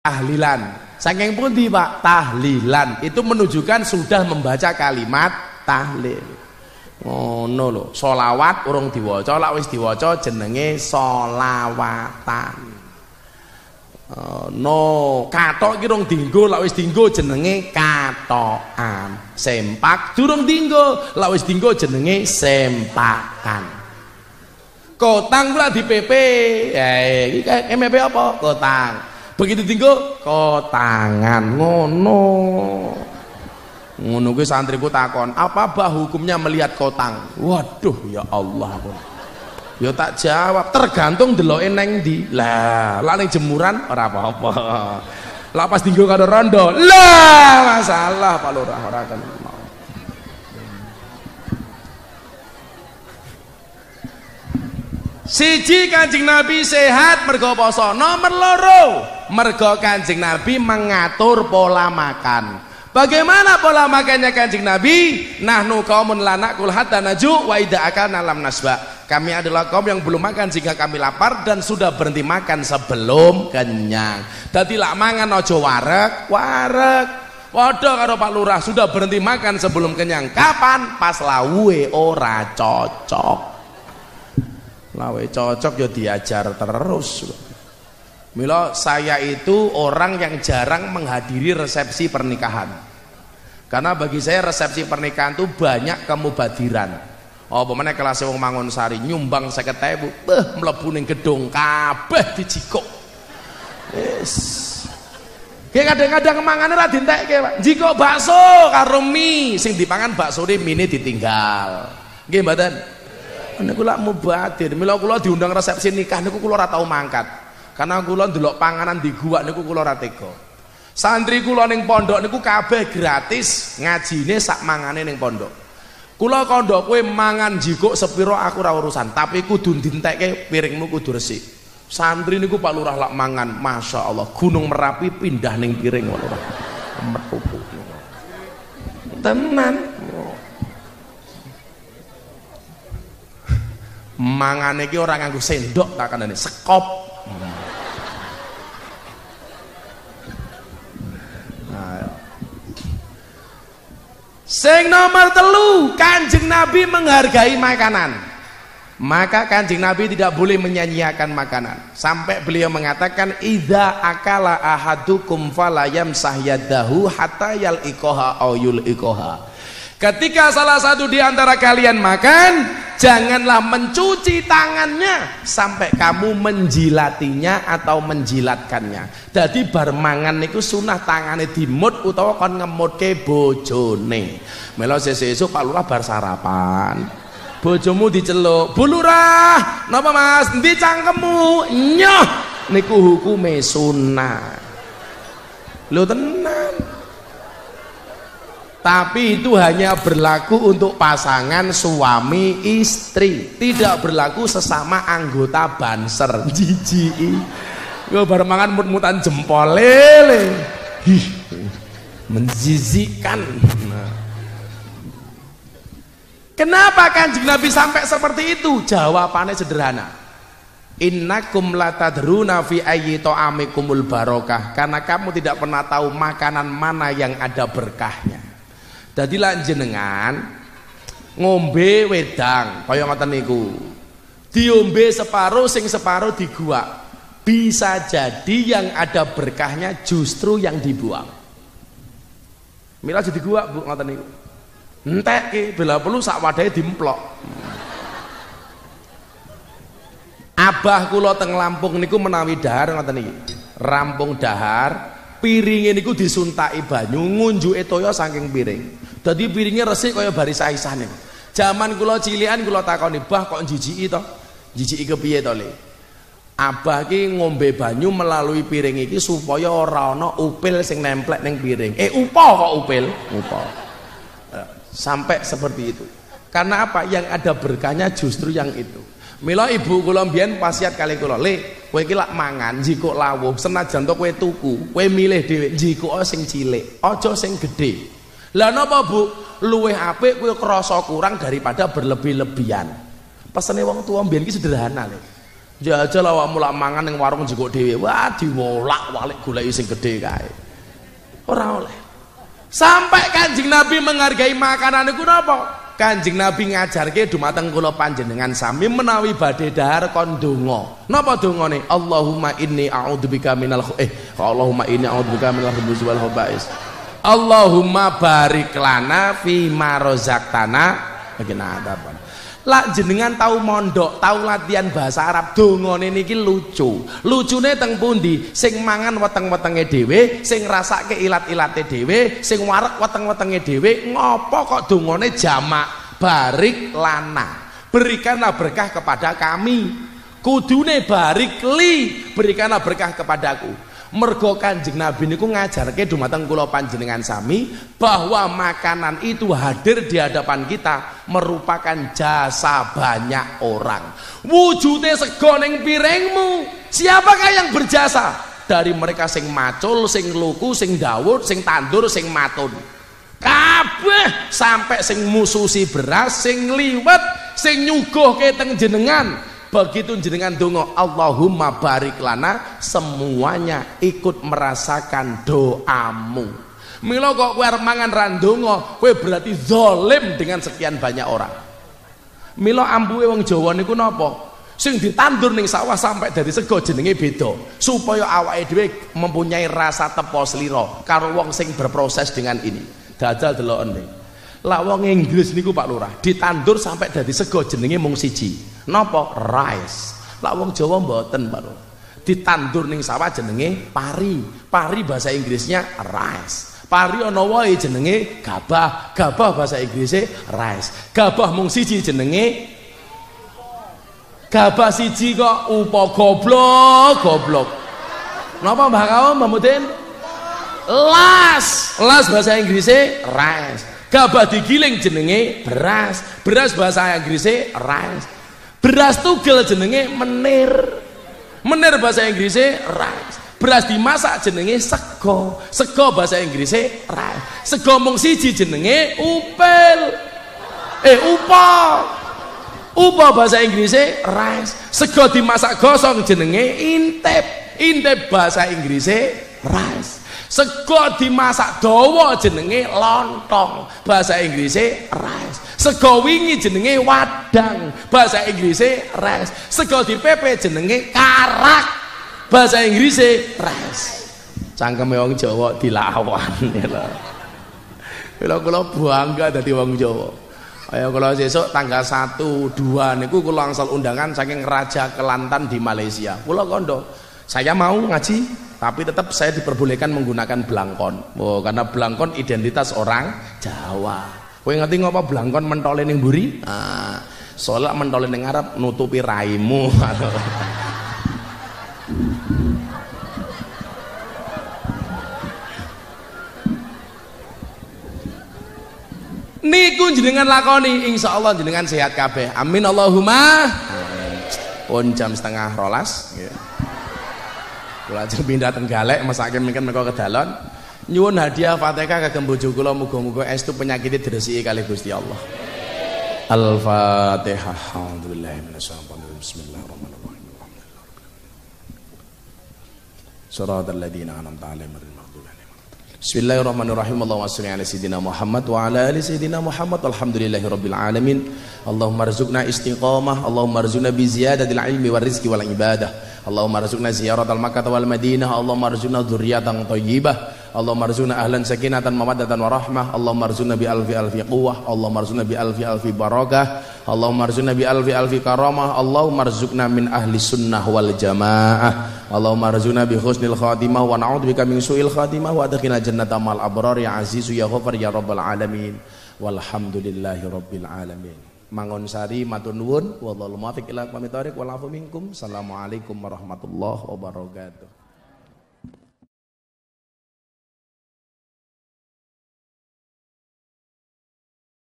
tahlilan. Saking pundi Pak? Tahlilan. Itu menunjukkan sudah membaca kalimat tahlil. Ngono lho. Solawat urung diwaca. Lak wis diwaca jenenge solawatan uh, no katok ki rong dinggo lak wis dinggo jenenge katokan. Sempak durung dinggo lak wis dinggo jenenge sempakan. Kotang pula di PP eh iki MP apa? Kotang begitu tinggal kotangan ngono. Ngono gue santriku takon apa bah hukumnya melihat kotang? Waduh ya Allah. Pun ya tak jawab tergantung deloke neng di lah lah neng jemuran ora apa-apa. Lah pas tinggal kado rondo lah masalah Pak Lurah ora Siji Kanjeng Nabi sehat mergo poso. Nomor loro, mergo Kanjeng Nabi mengatur pola makan. Bagaimana pola makannya Kanjeng Nabi? Nahnu qaumun la naqul hatta naju wa idza akalna lam nasba. Kami adalah kaum yang belum makan jika kami lapar dan sudah berhenti makan sebelum kenyang. Dadi lak mangan aja warek, warek. Waduh karo Pak Lurah sudah berhenti makan sebelum kenyang. Kapan? Pas lawuhe ora cocok lawe cocok ya diajar terus Milo saya itu orang yang jarang menghadiri resepsi pernikahan karena bagi saya resepsi pernikahan itu banyak kemubadiran oh pemene kelas wong mangun sari nyumbang saya bu beh mlebu ning gedung kabeh dicikuk yes Kayak kadang-kadang mangane ra dintekke, Pak. Jiko bakso karo mie sing dipangan bakso mie ditinggal. Nggih mboten? niku lak mubadir. Mila kula diundang resepsi nikah niku kula ora tau mangkat. Karena kula ndelok panganan di gua niku kula ora tega. Santri kula ning pondok niku kabeh gratis, ngajine sak mangane ning pondok. Kula kandha kowe mangan jikuk sepiro aku ora urusan, tapi kudu dintekke piringmu kudu resik. Santri niku Pak Lurah lak mangan, Masya Allah Gunung Merapi pindah ning piring Pak Lurah. Tenan. mangane iki ora nganggo sendok tak kandhane sekop Sing nomor telu, Kanjeng Nabi menghargai makanan. Maka Kanjeng Nabi tidak boleh menyanyiakan makanan. Sampai beliau mengatakan idza akala ahadukum falayam sahyadahu hatta yal ikoha au yul ikoha. Ketika salah satu di antara kalian makan, janganlah mencuci tangannya sampai kamu menjilatinya atau menjilatkannya. Jadi bar mangan niku sunah tangane dimut utawa kon ngemutke bojone. Melo sesuk Pak Lurah bar sarapan. Bojomu diceluk, "Bu Lurah, napa Mas? Endi cangkemmu?" Nyoh, niku hukume sunah. Lho tapi itu hanya berlaku untuk pasangan suami istri. Tidak berlaku sesama anggota banser. Jiji. Gue bareng mangan mut-mutan jempol lele. Hih, menjijikan. Nah. kenapa kanjeng Nabi sampai seperti itu? Jawabannya sederhana. Innakum latadruna fi ayyi ta'amikumul barokah. Karena kamu tidak pernah tahu makanan mana yang ada berkahnya Jadi lan jenengan ngombe wedang kaya ngoten niku. Diombe separuh sing separuh diguak. Bisa jadi yang ada berkahnya justru yang dibuang. Mila jadi gua Bu ngoten niku. Entek ki bela perlu sak wadahe dimplok. Abah kula teng Lampung niku menawi dahar ngoten niki. Rampung dahar, piring niku disuntaki banyu, ngunjuke toya saking piring. Dadi piringnya resik kaya baris Aisyah niku. Zaman kula cilian kula takoni, "Bah kok jijiki to?" Jijiki kepiye to, Le? Abah ki ngombe banyu melalui piring iki supaya ora ana upil sing nemplek ning piring. Eh upa kok upil? Upa. Eh, sampai seperti itu. Karena apa? Yang ada berkahnya justru yang itu. Mila ibu kula mbiyen pasiat kali kula, "Le, kowe iki lak mangan jikuk lawuh, senajan to kowe tuku, kowe milih dhewe jikuk sing cilik, aja sing gedhe." Lah napa Bu? Luwih apik kuwi krasa kurang daripada berlebih-lebihan. Pesene wong tua mbiyen iki sederhana lho. Jajal awakmu lak mangan ning warung jenguk dhewe. Wah, diwolak-walik goleki sing gedhe kae. Ora oleh. Sampai Kanjeng Nabi menghargai makanan iku napa? Kanjeng Nabi ngajarke dumateng kula panjenengan sami menawi badhe dahar kon donga. Napa dongane? Allahumma inni a'udzubika minal eh Allahumma inni a'udzubika minal khubuthi wal khaba'is. Allahumma barik lana fi ma razaqtana adaban. Lak jenengan tahu mondok, tahu latihan bahasa Arab, dongane niki lucu. Lucune teng pundi? Sing mangan weteng-wetenge dhewe, sing rasake ilat-ilate dhewe, sing warek weteng-wetenge dhewe, ngopo kok dongane jamak? Barik lana. Berikanlah berkah kepada kami. Kudune barik li, berikanlah berkah kepadaku mergo kanjeng Nabi niku ngajarke dumateng kula panjenengan sami bahwa makanan itu hadir di hadapan kita merupakan jasa banyak orang. Wujudnya sego ning piringmu. Siapakah yang berjasa? Dari mereka sing macul sing luku sing dawud sing tandur sing matun. Kabeh sampai sing mususi beras sing liwet sing nyuguhke teng jenengan begitu jenengan dongo Allahumma barik lana semuanya ikut merasakan doamu. Milo kok kowe arep mangan randonga kowe berarti zalim dengan sekian banyak orang. Milo ampuhe wong Jawa niku napa? Sing ditandur ning sawah sampai dari sego jenenge beda. Supaya awake dhewe mempunyai rasa tepo slira karo wong sing berproses dengan ini. Dadal deloken lah wong Inggris niku Pak Lurah ditandur sampai dari sego jenenge mung siji napa? Rice. Lah wong Jawa mboten Pak ditandur ning sawah jenenge pari. Pari bahasa Inggrisnya rice. Pari ana wae jenenge gabah. Gabah bahasa Inggrisnya rice. Gabah mung siji jenenge gabah siji kok upo goblok goblok. Napa Mbah Kawon Mbah las. Las bahasa Inggrisnya rice. Gabah digiling jenenge beras. Beras bahasa Inggrisnya rice beras tugel jenenge menir. Menir bahasa Inggrisnya rice. Beras dimasak jenenge sego. Sego bahasa Inggrisnya rice. Sego mung siji jenenge upel. Eh upa upa bahasa Inggrisnya rice. Sego dimasak gosong jenenge intep. Intep bahasa Inggrisnya rice sego dimasak dawa jenenge lontong. Bahasa Inggrisnya rice. Sego wingi jenenge wadang. Bahasa Inggrisnya rice. Sego dipepe jenenge karak. Bahasa Inggrisnya rice. Cangkeme wong Jawa dilawan ya kula kula bangga dadi wong Jawa. Ayo kalau besok tanggal 1 2 niku kula angsal undangan saking Raja Kelantan di Malaysia. Kula kondo saya mau ngaji tapi tetap saya diperbolehkan menggunakan belangkon oh, karena belangkon identitas orang Jawa. Kowe ngerti ngapa belangkon mentole ning buri ah soalnya mentole ning Arab nutupi raimu. Niku jenengan lakoni insya Allah jenengan sehat kabeh. Amin Allahumma. Pun jam setengah rolas. Yeah. Kula ajeng pindah tenggalek mesake mungkin mereka kedalon. Nyuwun hadiah Fatihah kagem bojo kula muga-muga estu penyakit diresiki kali Gusti Allah. Al-Fatihah. Alhamdulillahirabbil Bismillahirrahmanirrahim. Shiratal ladzina an'amta 'alaihim Bismillahirrahmanirrahim. Allahumma shalli ala sayyidina Muhammad wa ala ali sayyidina Muhammad. Alhamdulillahirabbil alamin. Allahumma rzuqna istiqamah, Allahumma rzuqna bi ziyadatil ilmi war rizqi wal ibadah. Allahumma rzuqna ziyaratal Makkah wal Madinah. Allahumma rzuqna dzurriatan thayyibah Allahumma rzuqna ahlan sakinatan mawaddatan wa rahmah. Allahumma rzuqna bi alfi alfi quwwah. Allahumma rzuqna bi alfi alfi barakah Allahumma rzuqna bi alfi alfi karamah. Allahumma rzuqna min ahli sunnah wal jamaah. Allahumma rzuqna bi husnil khatimah wa na'udzubika min su'il khatimah wa adkhilna jannata mal abrar. Ya azizu ya ghafar ya rabbal alamin. Walhamdulillahi rabbil alamin Mangun Sari matur nuwun wallahu muwaffiq ila aqwamit thoriq wal afu minkum. Assalamualaikum warahmatullahi wabarakatuh.